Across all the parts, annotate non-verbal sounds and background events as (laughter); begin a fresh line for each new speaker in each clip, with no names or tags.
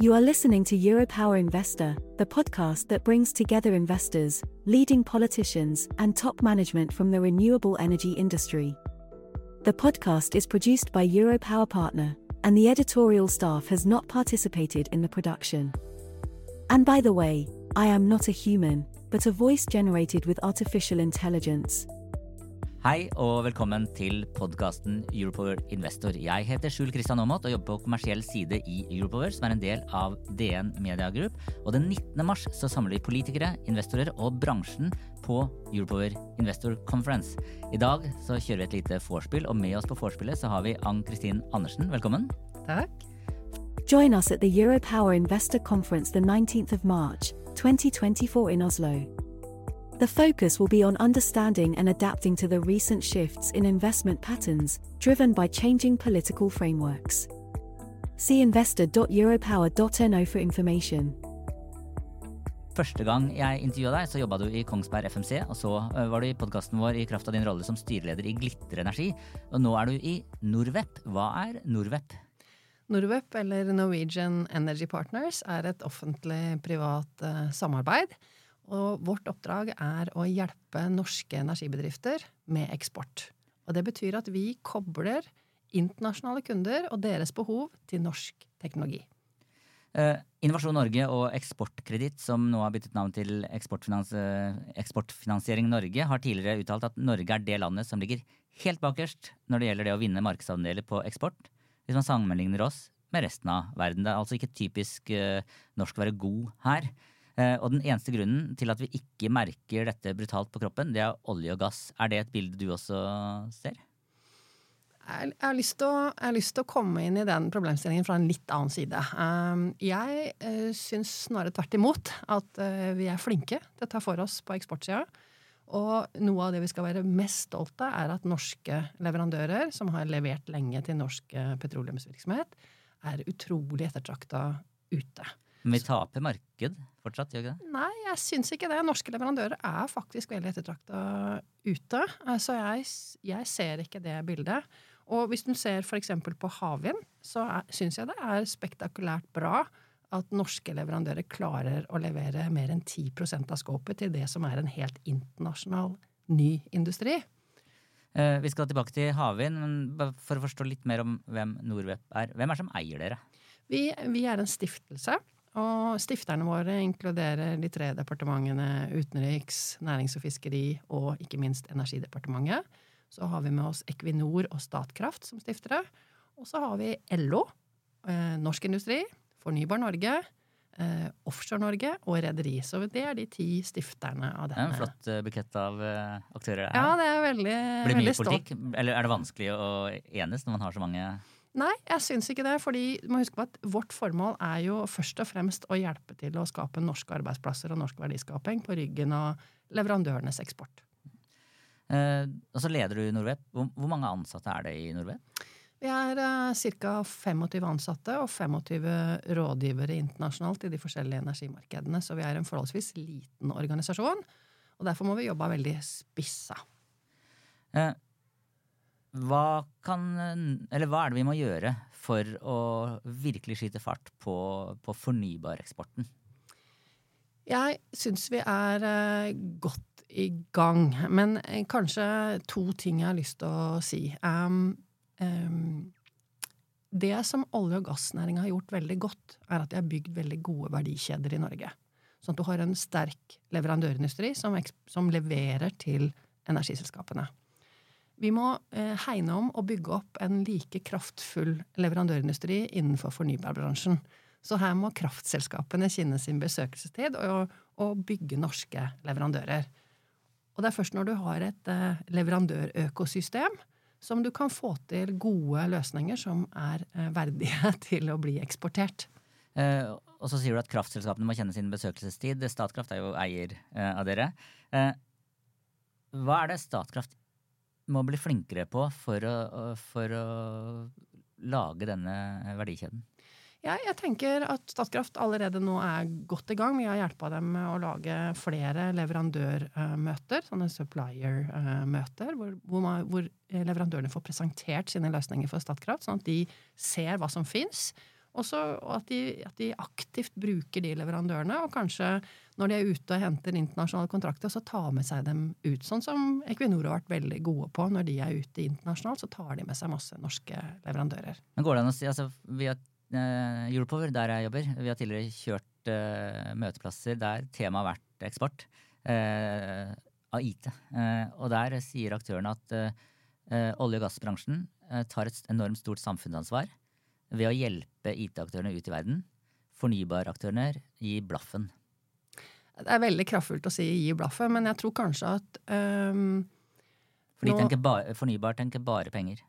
You are listening to Europower Investor, the podcast that brings together investors, leading politicians, and top management from the renewable energy industry. The podcast is produced by Europower Partner, and the editorial staff has not participated in the production. And by the way, I am not a human, but a voice generated with artificial intelligence.
Hei og velkommen til podkasten Europower Investor. Jeg heter Skjul Kristian Aamodt og jobber på kommersiell side i Europower, som er en del av DN Media Group. Og den 19. mars så samler vi politikere, investorer og bransjen på Europower Investor Conference. I dag så kjører vi et lite vorspiel, og med oss på vorspielet så har vi Ann-Kristin Andersen. Velkommen.
Takk.
Join us at the Europower Investor Conference the 19th of March, 2024 in Oslo. The focus will be on understanding and adapting to the recent shifts in investment patterns driven by changing political frameworks. See investor.europower.no for information.
Første gang jeg intervjua deg, så jobba du i Kongsberg FMC, og så var du i podkasten vår i kraft av din rolle som styreleder i Glitre Energi. Og nå er du i Norwep. Hva er Norwep?
Norwep, eller Norwegian Energy Partners, er et offentlig-privat eh, samarbeid. Og vårt oppdrag er å hjelpe norske energibedrifter med eksport. Og det betyr at vi kobler internasjonale kunder og deres behov til norsk teknologi.
Eh, Innovasjon Norge og Eksportkreditt, som nå har byttet navn til Eksportfinans, eh, Eksportfinansiering Norge, har tidligere uttalt at Norge er det landet som ligger helt bakerst når det gjelder det å vinne markedsandeler på eksport, hvis man sammenligner oss med resten av verden. Det er altså ikke typisk eh, norsk å være god her. Eh, og den eneste grunnen til at vi ikke merker dette brutalt på kroppen, det er olje og gass. Er det et bilde du også ser?
Jeg har å, jeg har lyst til å komme inn i den problemstillingen fra en litt annen side. Um, Jeg uh, syns snarere tvert imot at eh, vi er flinke til å ta for oss på eksportsida. Og noe av det vi skal være mest stolt av, er at norske leverandører, som har levert lenge til norsk eh, petroleumsvirksomhet, er utrolig ettertrakta ute.
Men vi taper marked fortsatt, gjør vi ikke det?
Nei, jeg syns ikke det. Norske leverandører er faktisk veldig ettertrakta ute. Så jeg, jeg ser ikke det bildet. Og hvis du ser f.eks. på havvind, så syns jeg det er spektakulært bra at norske leverandører klarer å levere mer enn 10% av skåpet til det som er en helt internasjonal ny industri.
Eh, vi skal tilbake til havvind, men for å forstå litt mer om hvem Norwep er. Hvem er det som eier dere?
Vi, vi er en stiftelse, og stifterne våre inkluderer de tre departementene utenriks, nærings og fiskeri og ikke minst Energidepartementet. Så har vi med oss Equinor og Statkraft som stiftere. Og så har vi LO, eh, Norsk Industri, Fornybar Norge, eh, Offshore Norge og Rederi. Så det er de ti stifterne av
Det er en flott eh, bukett av aktører. her.
Ja, det er veldig,
Blir det mye
veldig
politikk? Eller er det vanskelig å enes når man har så mange
Nei, jeg syns ikke det. fordi du må huske på at vårt formål er jo først og fremst å hjelpe til å skape norske arbeidsplasser og norsk verdiskaping på ryggen av leverandørenes eksport.
eh, Og så leder du Norwep. Hvor, hvor mange ansatte er det i Norwep?
Vi er eh, ca. 25 ansatte og 25 rådgivere internasjonalt i de forskjellige energimarkedene, så vi er en forholdsvis liten organisasjon. Og derfor må vi jobbe veldig spissa.
Eh, hva kan hva er det vi må gjøre for å virkelig skyte fart på, på fornybareksporten?
Jeg syns vi er eh, godt i gang, men eh, kanskje to ting jeg har lyst til å si. Um, um, det som olje- og gassnæringa har gjort veldig godt, er at de har bygd veldig gode verdikjeder i Norge. Sånn at du har en sterk leverandørindustri som, som leverer til energiselskapene. Vi må eh, hegne om å bygge opp en like kraftfull leverandørindustri innenfor fornybarbransjen. Så her må kraftselskapene kjenne sin besøkelsestid og, og bygge norske leverandører. Og det er først når du har et eh, leverandørøkosystem som du kan få til gode løsninger som er eh, verdige (laughs) til å bli eksportert.
Eh, og så sier du at kraftselskapene må kjenne sin besøkelsestid. Statkraft er jo eier eh, av dere. Eh, hva er det Statkraft må bli flinkere på for å, for å lage denne verdikjeden?
Ja, jeg tenker at Statkraft allerede nå er godt i gang. Vi har hjulpet dem med å lage flere leverandørmøter, sånne supplier-møter, hvor, hvor, hvor, leverandørene får presentert sine løsninger for Statkraft, sånn at de ser hva som fins. Og at, at, de aktivt bruker de leverandørene, og kanskje når de er ute og henter internasjonale kontrakter, så tar med seg dem ut. Sånn som Equinor har vært veldig gode på. Når de er ute internasjonalt, så tar de med seg masse norske leverandører.
Men går det an å si, altså, vi har uh, Europower, der jeg jobber, vi har tidligere kjørt uh, møteplasser der temaet har vært eksport uh, av IT. og der sier aktørene at olje- og gassbransjen tar et enormt stort samfunnsansvar ved å hjelpe IT-aktørene ut i verden. Fornybaraktørene gir blaffen.
Det er veldig kraftfullt å si 'gi blaffen', men jeg tror kanskje at um,
Fordi nå, tenker bare, fornybar tenker bare penger?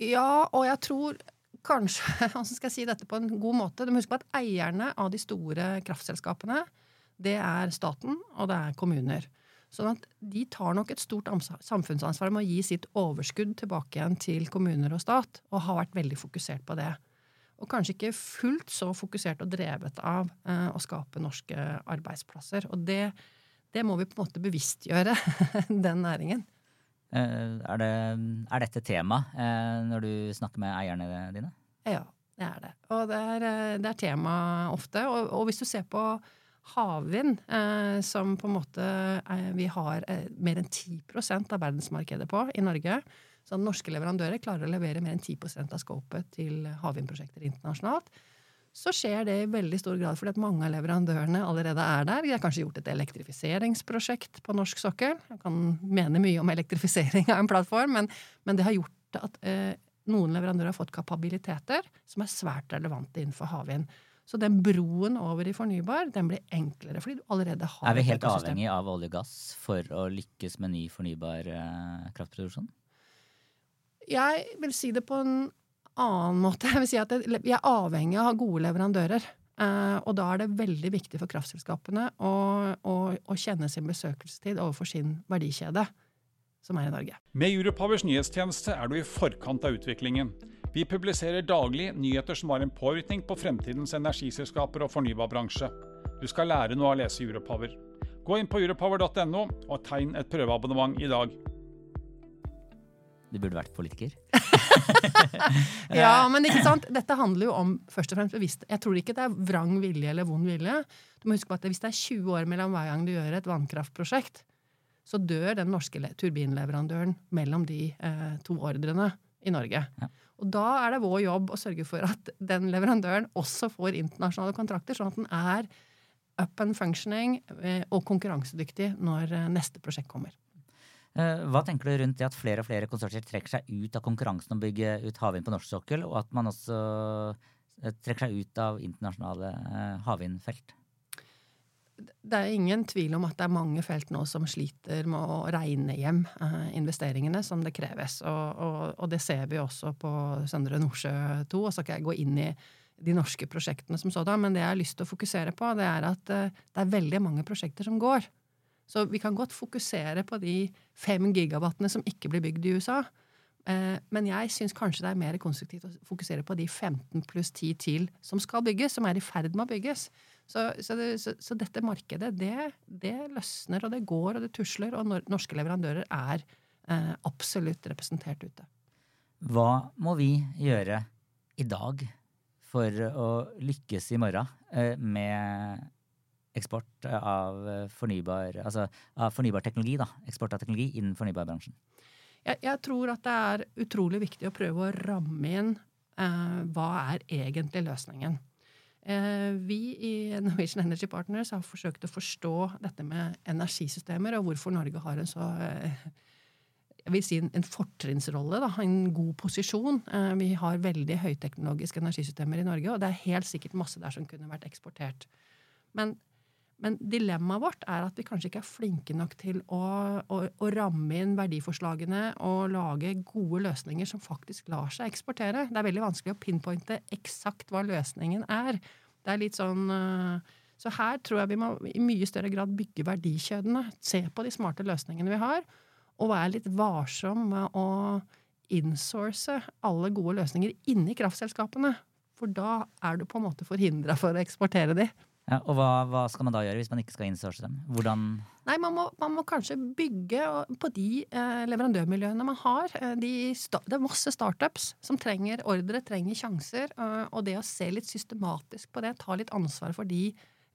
Ja, og jeg tror kanskje (laughs) Hvordan skal jeg si dette på en god måte? Du må huske på at eierne av de store kraftselskapene, det er staten, og det er kommuner. Sånn at de tar nok et stort samfunnsansvar med å gi sitt overskudd tilbake igjen til kommuner og stat, og har vært veldig fokusert på det og kanskje ikke fullt så fokusert og drevet av eh, å skape norske arbeidsplasser. Og det, det, må vi på en måte bevisstgjøre (laughs) den næringen.
Eh, er, det, er dette tema eh, når du snakker med eierne dine?
Ja, det er det. Og det er, eh, det er tema ofte. Og, og, hvis du ser på havvind, eh, som på en måte eh, vi har mer enn 10% av verdensmarkedet på i Norge, så norske leverandører klarer å levere mer enn 10% av scopet til havvindprosjekter internasjonalt. Så skjer det i veldig stor grad fordi at mange av leverandørene allerede er der. De har kanskje gjort et elektrifiseringsprosjekt på norsk sokkel. Jeg kan mene mye om elektrifisering av en plattform, men, men det har gjort at eh, noen leverandører har fått kapabiliteter som er svært relevante innenfor havvind. Så den broen over i fornybar den blir enklere, fordi du allerede har
Er vi helt avhengig av olje og gass for å lykkes med ny fornybar eh, kraftproduksjon?
Jeg vil si det på en annen måte. (laughs) Jeg vil si at jeg er avhengig av gode leverandører. Uh, og da er det veldig viktig for kraftselskapene å, å, å, kjenne sin besøkelsestid overfor sin verdikjede, som er i Norge.
Med Europowers nyhetstjeneste er du i forkant av utviklingen. Vi publiserer daglig nyheter som har en påvirkning på fremtidens energiselskaper og fornybarbransje. Du skal lære noe av å lese Europower. Gå inn på europower.no og tegn et prøveabonnement i dag.
Du burde vært politiker. (laughs)
ja, men ikke sant? Dette handler jo om først og fremst bevisst. Jeg tror ikke det er vrang vilje eller vond vilje. Du må huske på at Hvis det er 20 år mellom hver gang du gjør et vannkraftprosjekt, så dør den norske turbinleverandøren mellom de eh, to ordrene i Norge. Ja. Og da er det vår jobb å sørge for at den leverandøren også får internasjonale kontrakter, sånn at den er up and functioning eh, og konkurransedyktig når eh, neste prosjekt kommer.
Eh, hva tenker du rundt det at flere og flere konsortier trekker seg ut av konkurransen om å bygge ut havvind på norsk sokkel, og at man også eh, trekker seg ut av internasjonale eh, havvindfelt?
Det er ingen tvil om at det er mange felt nå som sliter med å regne hjem investeringene som det kreves. Og, og, og det ser vi også på Søndre Nordsjø 2. Og så skal jeg gå inn i de norske prosjektene som sådan, men det jeg har lyst til å fokusere på, det er at det er veldig mange prosjekter som går. Så vi kan godt fokusere på de fem gigawattene som ikke blir bygd i USA. Eh, men jeg syns kanskje det er mer konstruktivt å fokusere på de 15 pluss 10 til som skal bygges, som er i ferd med å bygges. Så, så, det, så, så dette markedet, det, det, løsner, og det går, og det tusler, og norske leverandører er eh, absolutt representert ute.
Hva må vi gjøre i dag for å lykkes i morgen eh, med eksport av fornybar, altså av fornybar teknologi. Da. Eksport av teknologi innen fornybarbransjen.
Jeg, jeg, tror at det er utrolig viktig å prøve å ramme inn eh, hva er egentlig løsningen. Eh, vi i Norwegian Energy Partners har forsøkt å forstå dette med energisystemer, og hvorfor Norge har en så eh, jeg vil si en, en fortrinnsrolle, en god posisjon. Eh, vi har veldig høyteknologiske energisystemer i Norge, og det er helt sikkert masse der som kunne vært eksportert. Men men dilemmaet vårt er at vi kanskje ikke er flinke nok til å, å, å, ramme inn verdiforslagene og lage gode løsninger som faktisk lar seg eksportere. Det er veldig vanskelig å pinpointe eksakt hva løsningen er. Det er litt sånn eh, Så her tror jeg vi må i mye større grad bygge verdikjedene. Se på de smarte løsningene vi har, og være litt varsom med å insource alle gode løsninger inni kraftselskapene. For da er du på en måte forhindra for å eksportere de.
Ja, og hva, hva, skal man da gjøre hvis man ikke skal insource dem? Hvordan
Nei, man må, man må kanskje bygge på de eh, leverandørmiljøene man har. Eh, de, det er masse startups som trenger ordre, trenger sjanser. Eh, og det å se litt systematisk på det, ta litt ansvar for de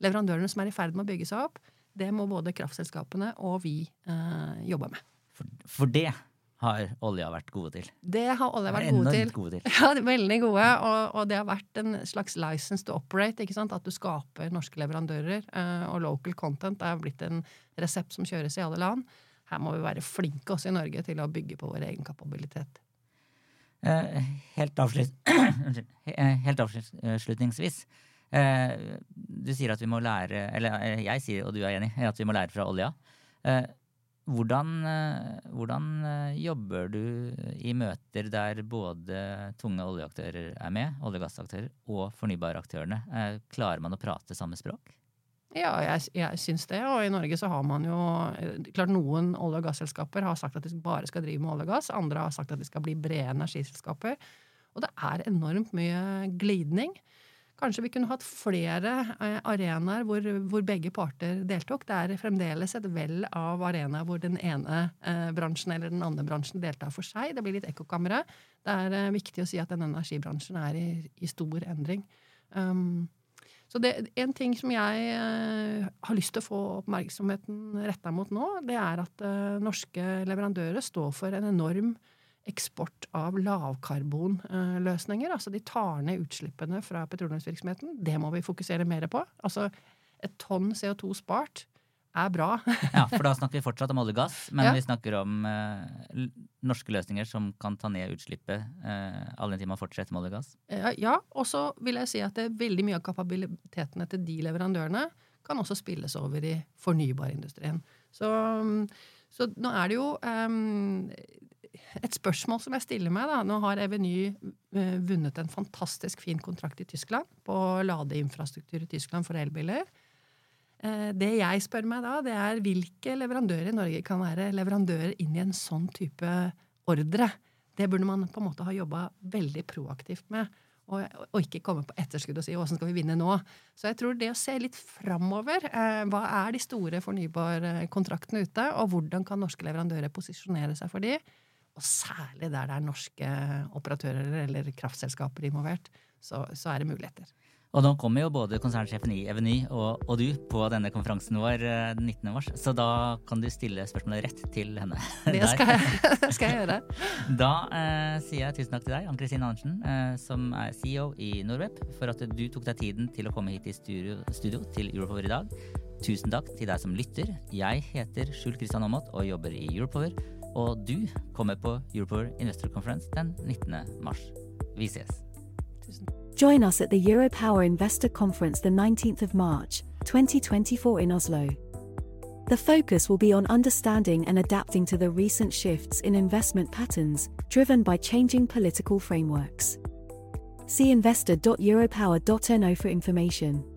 leverandørene som er i ferd med å bygge seg opp, det må både kraftselskapene og vi eh, jobbe med.
For, for det har olja vært gode til.
Det har olja vært gode til.
gode til. (laughs)
Ja, Veldig gode. Og, og, det har vært en slags license to operate. ikke sant? At du skaper norske leverandører. Uh, og local content er blitt en resept som kjøres i alle land. Her må vi være flinke også i Norge til å bygge på vår egen kapabilitet.
Uh, helt, avslut (clears throat) uh, helt avslutningsvis. du sier at vi må lære Eller jeg sier, og du er enig, at vi må lære fra olja. Hvordan, eh, hvordan, eh, jobber du i møter der både tunge oljeaktører er med, olje- og gassaktører, og fornybaraktørene? Eh, klarer man å prate samme språk?
Ja, jeg, jeg syns det. Og i Norge så har man jo Klart noen olje- og gasselskaper har sagt at de bare skal drive med olje og gass. Andre har sagt at de skal bli brede energiselskaper. Og det er enormt mye glidning. Kanskje vi kunne hatt flere eh, arenaer hvor, hvor, begge parter deltok. Det er fremdeles et vell av arenaer hvor den ene eh, bransjen eller den andre bransjen deltar for seg. Det blir litt ekkokamre. Det er eh, viktig å si at den energibransjen er i, i stor endring. Um, så det, en ting som jeg har lyst til å få oppmerksomheten retta mot nå, det er at norske leverandører står for en enorm eksport av lavkarbonløsninger. Altså de tar ned utslippene fra petroleumsvirksomheten. Det må vi fokusere mer på. Altså et tonn CO2 spart er bra. (laughs)
ja, for da snakker vi fortsatt om olje og gass, men ja. vi snakker om eh, norske løsninger som kan ta ned utslippet eh, all den tid man fortsetter med olje og gass?
Uh, ja, og så vil jeg si at det er veldig mye av kapabilitetene til de leverandørene kan også spilles over i fornybarindustrien. Så, um, så nå er det jo um, et spørsmål som jeg stiller meg, da. Nå har Eveny uh, vunnet en fantastisk fin kontrakt i Tyskland på ladeinfrastruktur i Tyskland for elbiler. Uh, det jeg spør meg da, det er hvilke leverandører i Norge kan være leverandører inn i en sånn type ordre. Det burde man på en måte ha jobba veldig proaktivt med. Og, og, ikke komme på etterskudd og si 'åssen skal vi vinne nå'? Så jeg tror det å se litt framover eh, Hva er de store fornybarkontraktene ute, og hvordan kan norske leverandører posisjonere seg for de? Og særlig der det er norske operatører eller kraftselskaper involvert, så, så er det muligheter.
Og nå kommer jo både konsernsjefen i Eveny og, og, du på denne konferansen vår eh, den 19. mars, så da kan du stille spørsmålet rett til henne. (laughs)
Det skal jeg, (laughs) skal jeg gjøre.
Da eh, sier jeg tusen takk til deg, Ann Kristin Andersen, eh, som er CEO i Norweb, for at du tok deg tiden til å komme hit i studio, studio til Europower i dag. Tusen takk til deg som lytter. Jeg heter Skjul Kristian Aamodt og jobber i Europower. Og du kommer på Europower Investor Conference den 19. mars. Vi ses.
Join us at the Europower Investor Conference the 19th of March, 2024 in Oslo. The focus will be on understanding and adapting to the recent shifts in investment patterns driven by changing political frameworks. See investor.europower.no for information.